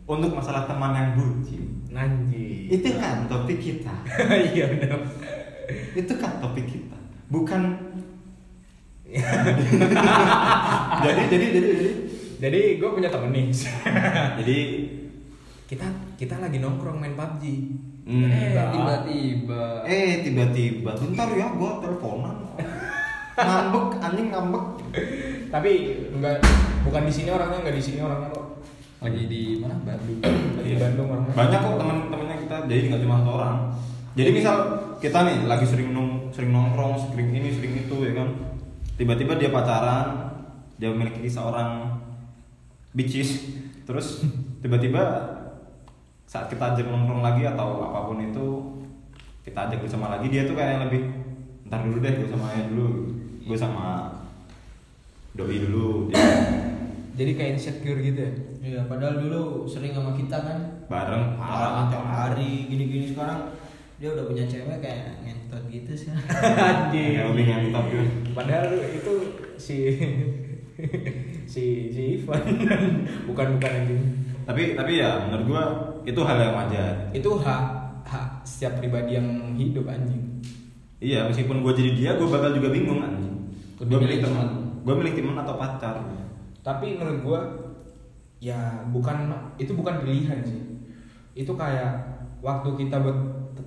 untuk masalah teman yang bucin, Nanti. itu kan topik kita. *laughs* Iya benar. itu kan topik kita. Bukan *laughs* jadi jadi jadi jadi Jadi gue punya temen nih. jadi kita kita lagi nongkrong main PUBG. hmm, eh tiba-tiba. Eh tiba-tiba. Bentar ya gua teleponan. Ngambek anjing ngambek. Tapi enggak bukan di sini orangnya, enggak di sini orangnya kok. lagi di mana? Bandung. Lagi di Bandung orangnya. banyak kok teman-temannya kita jadi nggak cuma satu orang. Jadi misal kita nih lagi sering nong sering nongkrong sering ini sering itu ya kan? Tiba-tiba dia pacaran dia memiliki seorang bitches. Terus tiba-tiba saat kita ajak nongkrong lagi atau apa pun itu kita ajak bersama lagi dia tuh kayak lebih ntar dulu deh gue sama Ayah dulu gue sama doi dulu dia Jadi kayak insecure gitu ya. Iya, padahal dulu sering sama kita kan. bareng Parah tiap hari gini-gini sekarang dia udah punya cewek kayak ngentot gitu sih. *laughs* Anjing. kayak lebih ngentot gitu Padahal itu si *laughs* si si Ivan *laughs* bukan bukan anjing. tapi tapi ya menurut gua itu hal yang wajar Itu hak hak setiap pribadi yang hidup anjing. iya meskipun gua jadi dia gua bakal juga bingung anjing gua milih teman gua milih teman atau pacar Tapi menurut gua ya bukan itu bukan pilihan sih. Itu kayak waktu kita buat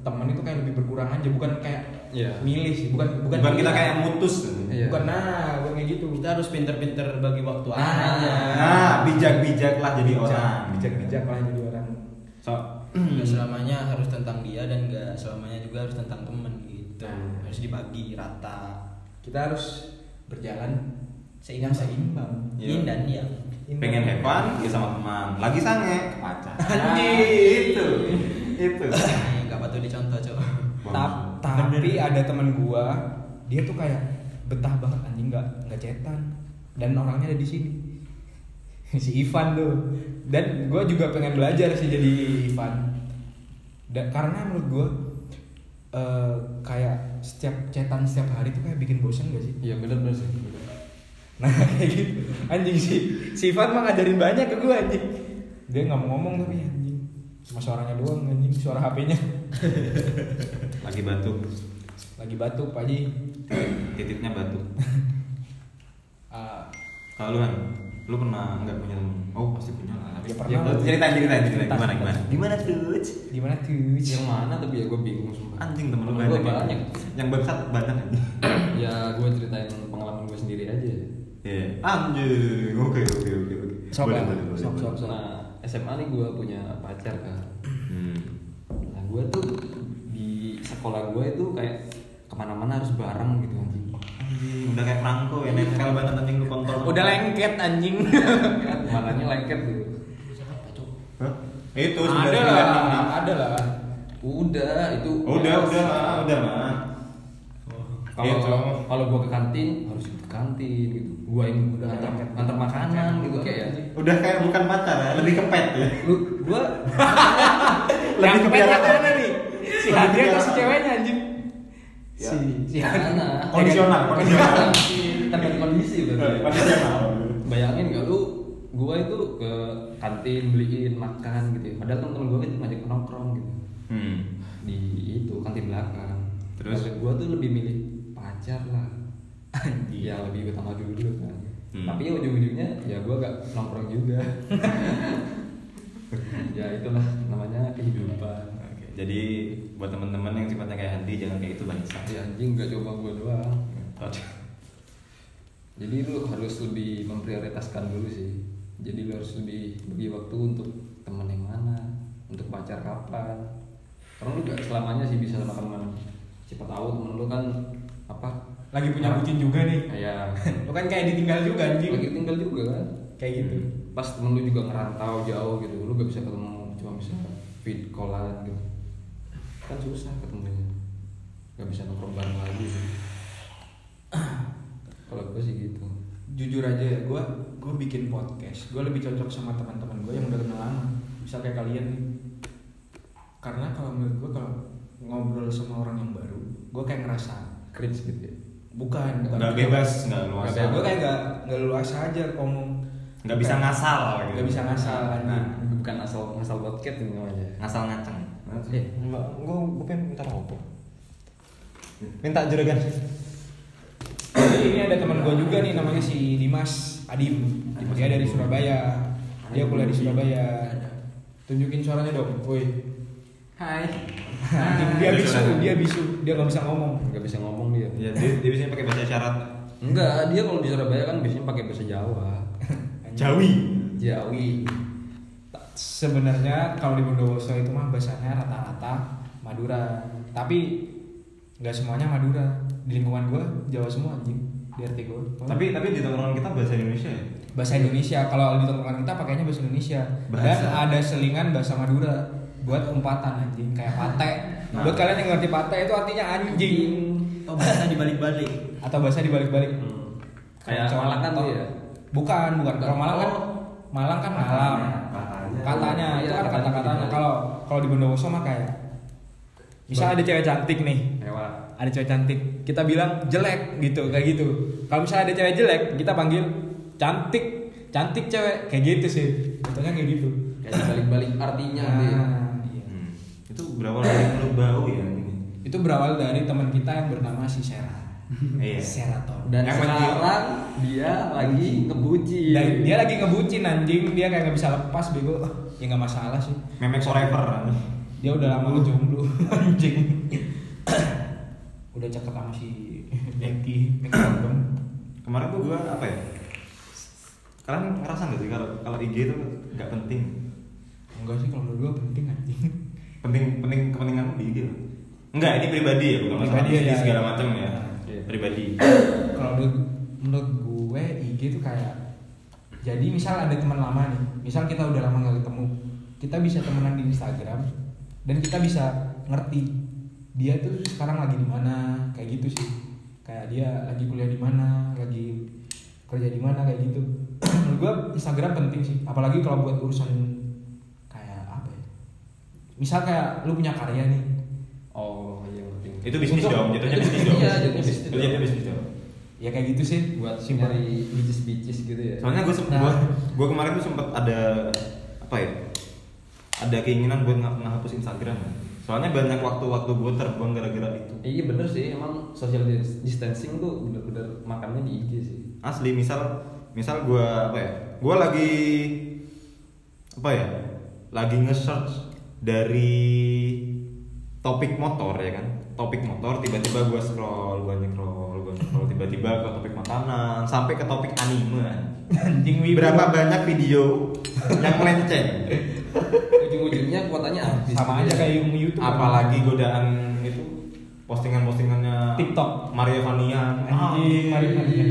teman itu kayak lebih berkurang aja bukan kayak Iya. milih sih bukan bukan, bukan kita kayak mutus Iya. bukan nah bukan kayak gitu Kita harus pinter-pinter bagi waktu Nah. aja. nah bijak-bijak lah jadi bijak orang bijak bijak lah jadi Gak selamanya harus tentang dia dan gak selamanya juga harus tentang temen gitu. Nah. Harus dibagi rata. kita harus berjalan Seimbang. seimbang Iya. Yin dan yang. pengen have fun ya sama teman lagi sange ke pacar Anjing. itu itu Gak patut dicontoh coba. Ta- tapi ada teman gua dia tuh kayak betah banget anjing nggak nggak cetan dan orangnya ada di sini *laughs* si Ivan tuh dan gua juga pengen belajar sih jadi Ivan dan karena menurut gua eh, kayak setiap cetan setiap hari tuh kayak bikin bosan gak sih? Iya bener bener sih. nah *laughs* kayak gitu. Anjing sih. Sifat mah ngajarin banyak ke gue anjing. Dia nggak mau ngomong tapi anjing. Cuma suaranya doang anjing suara HP-nya *laughs* lagi batuk. Lagi batuk Pak Haji. Titiknya batuk. *laughs* Ah, kalau lu pernah nggak punya temen oh pasti punya lah Ya, pernah. cerita cerita cerita Cerita. gimana gimana gimana tuh gimana tuh Yang mana tapi ya gue bingung sumpah. anjing temen lu banyak banyak. yang bangsat banyak anjing ya *coughs* gue ceritain pengalaman gue sendiri aja. Iya, anjing. Oke, oke, oke, oke. Boleh, boleh. sok, sok. Nah SMA nih gue punya pacar kan. Hmm. Nah gue tuh di sekolah gue itu kayak ke mana-mana harus bareng gitu anjing. Anjing, udah kayak Franco ya, nempel banget anjing lu kontol. udah lengket anjing Malahnya lengket gitu. Hah? Itu ada sebenarnya lah ada lah Udah itu. Udah, udah lah, udah lah. Kalau Itu. kalau gue ke kantin harus ikut ke kantin gitu. Gue yang udah antar, antar makanan gitu kayak. Udah kayak bukan pacar ya, lebih ke pet ya. Lu gue *laughs* yang ke pet yang mana nih si Lebih Hadria ke atau si ceweknya anjing Ya. si si Mana? Kondisional, *laughs* kondisional. tergantung kondisi berarti. Kondisional. Bayangin gak lu gua itu ke kantin beliin makan gitu ya. Padahal temen-temen gua itu ngajak nongkrong gitu Hmm. di itu kantin belakang. Terus? Tapi gua tuh lebih milih pacar lah. ya lebih utama dulu kan. Hmm. Tapi ya ujung-ujungnya ya gua gak nongkrong juga. *laughs* ya itulah namanya kehidupan. Jadi buat teman-teman yang sifatnya kayak Handi jangan kayak itu bangsa. Ya anjing gak coba gua doang. Jadi lu harus lebih memprioritaskan dulu sih. Jadi lu harus lebih bagi waktu untuk teman yang mana, untuk pacar kapan. Karena lu gak selamanya sih bisa sama teman. Siapa tahu temen lu kan apa? lagi punya bucin juga nih Kayak *laughs* lu kan kayak ditinggal juga anjing lagi tinggal juga kan. kayak gitu Pas temen lu juga ngerantau jauh gitu, lu gak bisa ketemu, cuma bisa feed callan gitu. Kan susah ketemunya. Gak bisa nongkrong bareng lagi sih. *clears throat* Kalau gue sih gitu. jujur aja ya gue gue bikin podcast gue lebih cocok sama teman-teman gue yang udah kenal lama misal kayak kalian nih karena kalau menurut gue kalau ngobrol sama orang yang baru gue kayak ngerasa Cringe gitu ya. bukan bukan Nggak bebas, nggak luas. gue kayak nggak nggak luasa aja ngomong Nggak bisa ngasal gitu. nggak bisa ngasal Nah, bukan asal asal podcast ini namanya ngasal ngaceng. Eh. enggak, gua gua pengen minta rokok. Minta juragan. jadi ini ada teman gue juga nih namanya si Dimas Adim dia dari Surabaya dia kuliah di Surabaya tunjukin suaranya dong woi Hai. Anjing, dia bisu dia bisu dia nggak bisa ngomong nggak bisa ngomong dia Ya, dia, dia biasanya pakai bahasa isyarat. enggak dia kalau di Surabaya kan biasanya pakai bahasa Jawa *laughs* Jawi. Jawi sebenarnya kalau di Bondowoso itu mah bahasanya rata-rata Madura tapi nggak semuanya Madura di lingkungan gue Jawa semua anjing di RT gue Tapi tapi di tongkrongan kita bahasa Indonesia ya. bahasa Indonesia kalau di tongkrongan kita pakainya bahasa Indonesia dan Bahasa. ada selingan bahasa Madura buat umpatan anjing kayak pate Nah. buat kalian yang ngerti pate itu artinya anjing Oh bahasa dibalik-balik. atau bahasa dibalik-balik Hmm. Kayak Malang kan tuh ya? bukan bukan kalau Malang kan Oh. Malang kan malam Katanya. Katanya itu kan katanya kata-katanya. dibalik. kalau kalau di Bondowoso mah kayak misal ada cewek cantik nih. Lewat ada cewek cantik. Kita bilang jelek gitu kayak gitu. Kalau misalnya ada cewek jelek kita panggil cantik cantik cewek kayak gitu sih. Contohnya kayak gitu. Kayak balik-balik artinya dia nah, iya. Hmm. Itu berawal dari mulut bau ya ini. itu berawal dari teman kita yang bernama si Sera Iya. Seraton dan Yang sekarang dia lagi ngebucin dan dia lagi ngebucin anjing dia kayak nggak bisa lepas bego ya nggak masalah sih Memek forever. dia udah lama jomblo anjing udah cakep sama si Becky Becky Condom. Kemarin tuh gua apa ya? Kalian ngerasa nggak sih kalau kalau IG itu nggak penting? enggak sih kalau menurut gua penting anjing Penting penting kepentingan lu di IG lah. Enggak, ini pribadi ya, bukan masalah Pribadi ya, bisnis ya. segala macam ya. Pribadi. kalau menurut, menurut gue IG tuh kayak jadi misal ada teman lama nih misal kita udah lama nggak ketemu kita bisa temenan di Instagram dan kita bisa ngerti dia tuh sekarang lagi di mana kayak gitu sih. Kayak dia lagi kuliah di mana lagi kerja di mana kayak gitu. *clears throat* Menurut gue Instagram penting sih apalagi kalau buat urusan kayak apa ya? Misal kayak lu punya karya nih. Oh Itu bisnis dong, jatuhnya itu bisnis dong. Iya, jatuhnya bisnis Itu jatuhnya bisnis dong. Ya kayak gitu sih. buat Simpel. nyari bicis-bicis gitu ya. Soalnya gue Nah. gua, gua kemarin tuh sempet ada apa ya? Ada keinginan buat ngah- ngehapus Instagram. Soalnya banyak waktu-waktu gue terbuang gara-gara itu. Iya bener sih, emang social dis- distancing tuh bener-bener makannya di IG sih. Asli misal misal gue apa ya? Gue lagi apa ya? Lagi nge-search dari topik motor ya kan? Topik motor tiba-tiba gue scroll, gue scroll, gue scroll tiba-tiba ke topik makanan sampai ke topik anime. Anjing wibu. Berapa banyak video yang melenceng? Ujung-ujungnya kuotanya habis. sama aja kayak yang YouTube. apalagi godaan itu postingan-postingannya TikTok. Maria Vania Anjing, Maria Vania.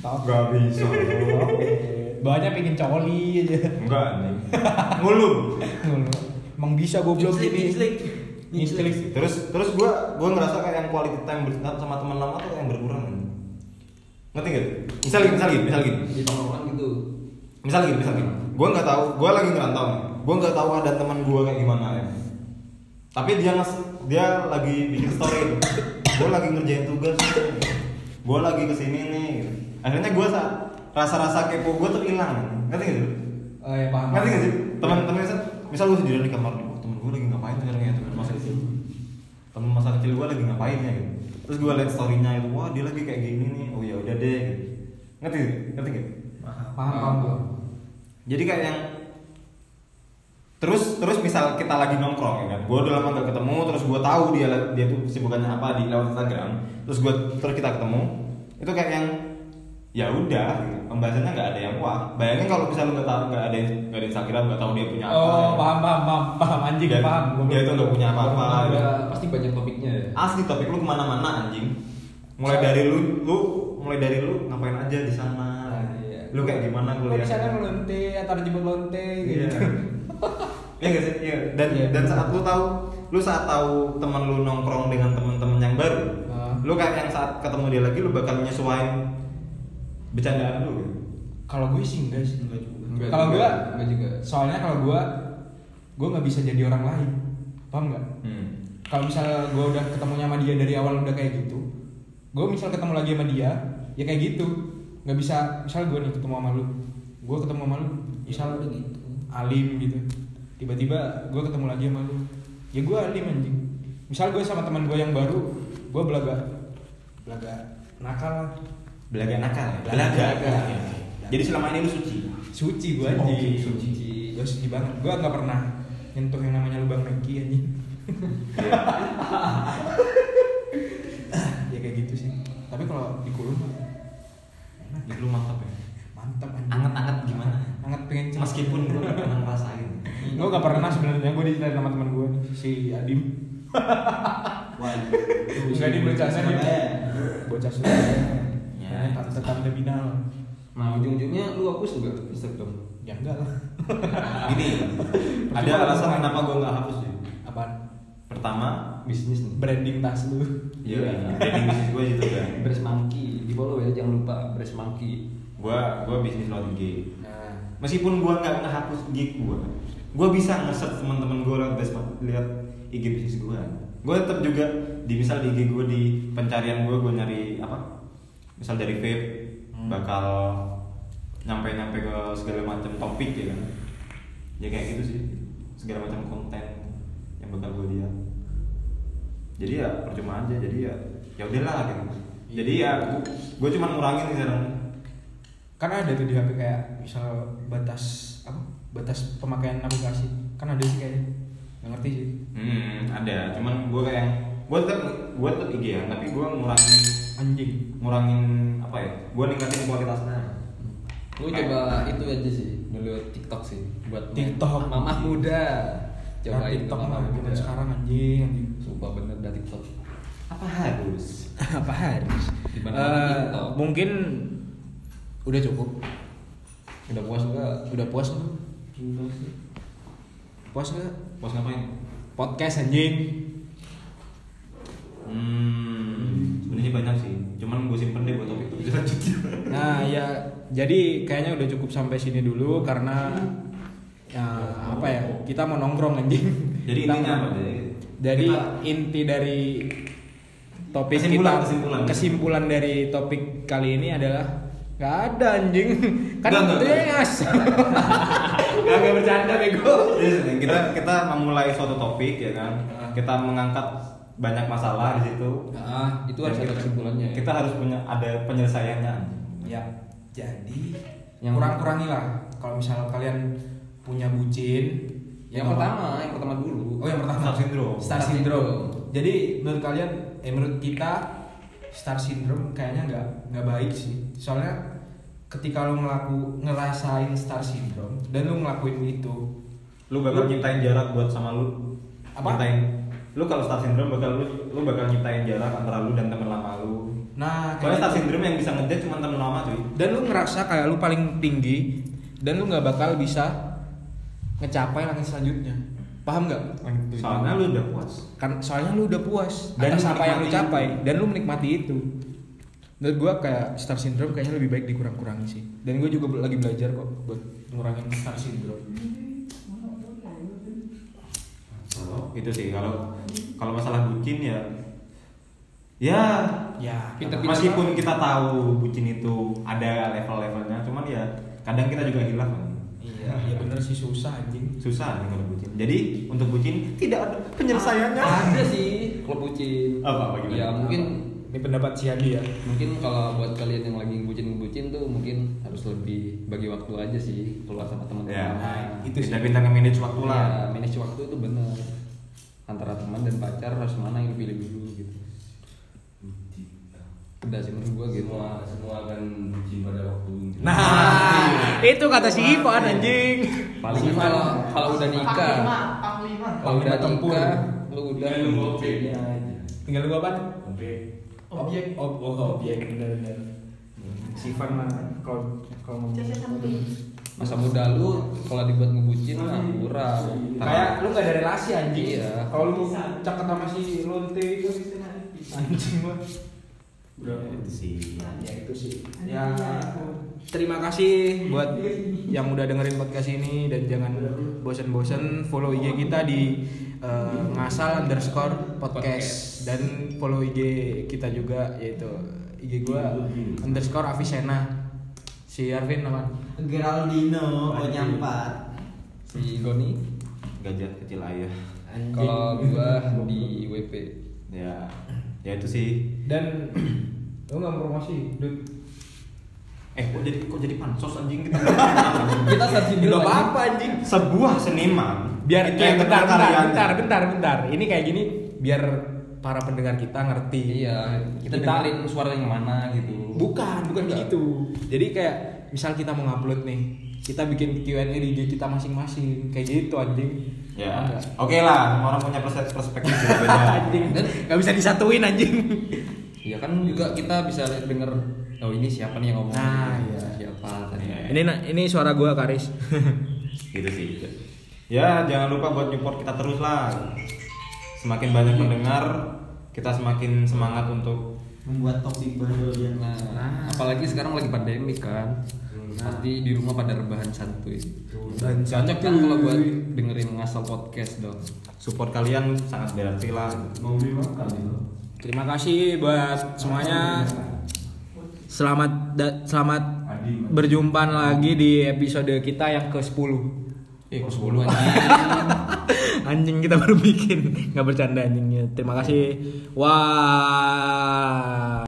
Gak bisa Banyak pengen coli aja. enggak anjing ngulu Emang bisa goblok Nyiclik, nyiclik. Nyiclik. terus terus gua gua ngerasa kayak yang quality time ber- sama teman lama tuh yang berkurang ngerti gak misal gini misal gini misal gini. Di tongkrongan gitu. misal gini misal gini. Gua nggak tahu gua lagi ngerantau nih. Gua nggak tahu ada teman gua kayak gimana ya. Tapi dia nges dia lagi bikin story itu gua lagi ngerjain tugas gua lagi ke sini nih akhirnya gua saat rasa-rasa kepo gua tuh hilang ngerti gak sih? Oh ya paham. ngerti gak sih? Teman-teman misal misal gua sendirian di kamar nih gua lagi ngapain sekarang ya temen masa kecil temen masa kecil gua lagi ngapain ya gitu. Terus gua liat storynya itu wah dia lagi kayak gini nih. Oh ya udah deh gitu. Ngerti ngerti gak? Paham. Paham gua. jadi kayak yang terus terus misal kita lagi nongkrong ya kan gue udah lama gak ketemu terus gue tahu dia dia tuh sibukannya apa di lewat Instagram terus gue terus kita ketemu itu kayak yang ya udah pembahasannya nggak ada yang wah bayangin kalau misalnya nggak tahu nggak ada nggak ada Instagram nggak tahu dia punya apa Oh, ya. paham paham paham paham anjing Dia- paham. Gua dia tuh nggak punya apa-apa gitu. pasti banyak topiknya ya. asli topik lu ke mana-mana anjing mulai dari lu lu mulai dari lu ngapain aja di sana Iya. lu kayak gimana kuliah di sana ngelonte, antar jemput lonte gitu. Iya. *laughs* Iya gak sih? Iya. Dan Iya. dan saat lu tahu, lu saat tahu teman lu nongkrong dengan teman-teman yang baru, Ah. lu kayak yang saat ketemu dia lagi lu bakal nyesuaiin bercandaan lu gitu. Kalau gue sih enggak sih. Enggak juga. Enggak Kalau juga, gua enggak juga. soalnya kalau gua gua nggak bisa jadi orang lain. Paham nggak? Hmm. Kalau misalnya gua udah ketemunya sama dia dari awal udah kayak gitu, gua misal ketemu lagi sama dia, ya kayak gitu. Nggak bisa, misal gua nih ketemu sama lu, gua ketemu sama lu, misal udah gitu. alim gitu. Tiba-tiba gua ketemu lagi sama lu, ya gua alim anjing. Misal gua sama teman gua yang baru, gua belaga, belaga nakal lah. Belaga nakal ya? Belaga. Belaga. Jadi selama ini lu suci. suci gua Oh, anjing suci. gua suci banget gua nggak pernah nyentuh yang namanya lubang Meki anjing *laughs* ya kayak gitu sih tapi kalau di kulum. Jadi lu mantap ya. mantap anjing Anget-anget gimana? anget pengen celak. Meskipun gua gak pernah ngerasain. gua nggak pernah sebenarnya gua diceritain sama teman gua nih si Adim nggak di bercanda dia bocah Surabaya Ya. ya tante binal Nah ujung-ujungnya lu hapus juga Instagram. ya enggak lah *laughs* Ini ada alasan kenapa gua nggak hapus sih. apaan Pertama, Bisnis nih. branding tas lu iya, jadi bisnis gua gitu kan. Breast Monkey di follow ya jangan lupa Breast Monkey. Gua gua bisnis lewat IG. nah meskipun gua nggak ngehapus IG gua gua bisa nge-search teman-teman gua lewat lihat IG bisnis gua gua tetap juga di misal di IG gua di pencarian gua gua nyari apa misal dari vape Hmm. bakal nyampe nyampe ke segala macam topik ya kan? Ya kayak gitu sih segala macam konten yang bakal gua lihat. Jadi ya percuma aja jadi ya ya udahlah gitu. Jadi ya gua cuma ngurangin sekarang. Kan ada tuh di HP kayak misal batas apa? Batas pemakaian aplikasi. Kan ada sih kayaknya. Nggak ngerti sih. Hmm, ada. Cuman gue kayak yang gue tetap gue tetap IG ya, tapi gue ngurangin anjing ngurangin apa ya? Gue ningkatin kualitasnya. Lu coba itu aja sih dulu TikTok sih buat TikTok. mamah muda. Coba Cobain TikTok muda. zaman sekarang anjing anjing Sumpah bener dah TikTok. Apa harus? *laughs* apa harus Di mana Eh, TikTok? mungkin udah cukup Udah puas enggak? udah puas lu puas nggak Bos ngapain? podcast anjing Hmm, sebenarnya banyak sih. Cuman gue simpen deh buat topik topik selanjutnya. *laughs* nah ya jadi kayaknya udah cukup sampai sini dulu karena ya apa ya kita mau nongkrong anjing Jadi Kita intinya apa deh? Jadi Kita- inti dari topik Kesimpulan, kita kesimpulan. kesimpulan dari topik kali ini adalah nggak ada anjing *laughs* kan itu ngasal *laughs* nggak nggak bercanda bego nih, kita kita memulai suatu topik ya kan. Kita mengangkat banyak masalah di situ. Ah, itu harus ada kita- kesimpulannya. ya. Kita harus punya ada penyelesaiannya. ya jadi Yang- kurang-kurangilah kalau misalnya kalian punya bucin yang ya nggak pertama, yang pertama dulu. Oh yang pertama Star syndrome. Star syndrome. Jadi menurut kalian, eh menurut kita star syndrome kayaknya nggak nggak baik sih. Soalnya ketika lo ngelaku ngerasain star syndrome dan lo ngelakuin itu, Lu bakal nyiptain jarak buat sama lu. Apa? Nyiptain. Lu kalau star syndrome bakal lu lu bakal nyiptain jarak antara lu dan teman lama lu. nah Soalnya star kayak- syndrome yang bisa ngedate cuma teman lama cuy. dan lo ngerasa kayak lo paling tinggi dan lo nggak bakal bisa ngecapai langit selanjutnya. Paham nggak? Soalnya lu udah puas. kan soalnya lu udah puas Dan atas apa yang lu capai itu. dan lu menikmati itu menurut gua kayak star syndrome kayaknya lebih baik dikurang-kurangi sih dan gue juga lagi belajar kok buat ngurangin star syndrome Itu sih kalau kalau masalah bucin ya ya ya Pinter-pinter meskipun kita tahu bucin itu ada level-levelnya cuman ya kadang kita juga hilaf kan. iya ya bener sih susah anjing susah nih kalau bucin jadi untuk bucin tidak ada penyelesaiannya Ada sih kalau bucin. Apa, apa gimana? Ya mungkin ini pendapat si Andi ya mungkin kalau buat kalian yang lagi bucin-bucin tuh mungkin harus lebih bagi waktu aja sih keluar sama teman-teman. ya Nah, itu sih. pintar nge manage waktu lah Ya, manage waktu itu bener. Antara teman dan pacar harus mana yang pilih dulu gitu. Udah sih menurut gua gitu. semua semua akan bucin pada waktu nah itu kata si Ivan anjing. Paling kalau kalau udah nikah, kalau udah nikah, lu udah objeknya aja. tinggal lu apa? Oke. Objek. oh, oh objek bener bener si Ivan mah kalau kalau ngomong masa muda lu kalau dibuat ngebucin mah kurang. kayak lu gak ada relasi anjing. Iya. kalau lu cakep sama si Lonte itu anjing mah Ya, itu sih. Ya itu sih. Ya. terima kasih buat yang udah dengerin podcast ini dan jangan bosen-bosen follow IG kita di eh, ngasal underscore podcast. Dan follow IG kita juga yaitu IG gua. underscore Avicenna si Arvin apa? Geraldino Onyampat. Si Goni? Gajah kecil ayah. Kalau gua di WP. ya ya itu sih. Dan lu nggak promosi Dut? Eh kok jadi kok jadi pansos anjing? *laughs* Kita Kita start Gak apa-apa anjing. Sebuah seniman. Biar itu eh, yang bentar, bentar, bentar, bentar, bentar. Ini kayak gini biar para pendengar kita ngerti. Iya, kita, dengerin suara yang mana gitu. Bukan, bukan begitu. Jadi kayak misal kita mau ngupload nih, kita bikin Q&A di IG kita masing-masing, kayak gitu anjing. ya oke lah semua orang punya pers- perspektif berbeda *laughs* anjing, nggak bisa disatuin anjing. Iya kan juga kita bisa denger oh ini siapa nih yang ngomong. Nah, gitu. iya. Siapa tadi. Iya. ini ini suara gua Karis. *laughs* gitu sih ya jangan lupa buat support kita terus lah semakin banyak mendengar kita semakin semangat untuk Membuat topik baru ya. Nah, apalagi sekarang lagi pandemi kan. Pasti di rumah pada rebahan santuy. Dan Cocok kan kalau buat dengerin ngasal podcast dong. support kalian sangat berarti lah Mau beli makan itu. Terima kasih buat semuanya. Selamat da- selamat berjumpa lagi di episode kita yang ke-10. Eh, kok 10 anjing. *laughs* anjing kita baru bikin. Nggak bercanda anjingnya. Terima kasih. Wah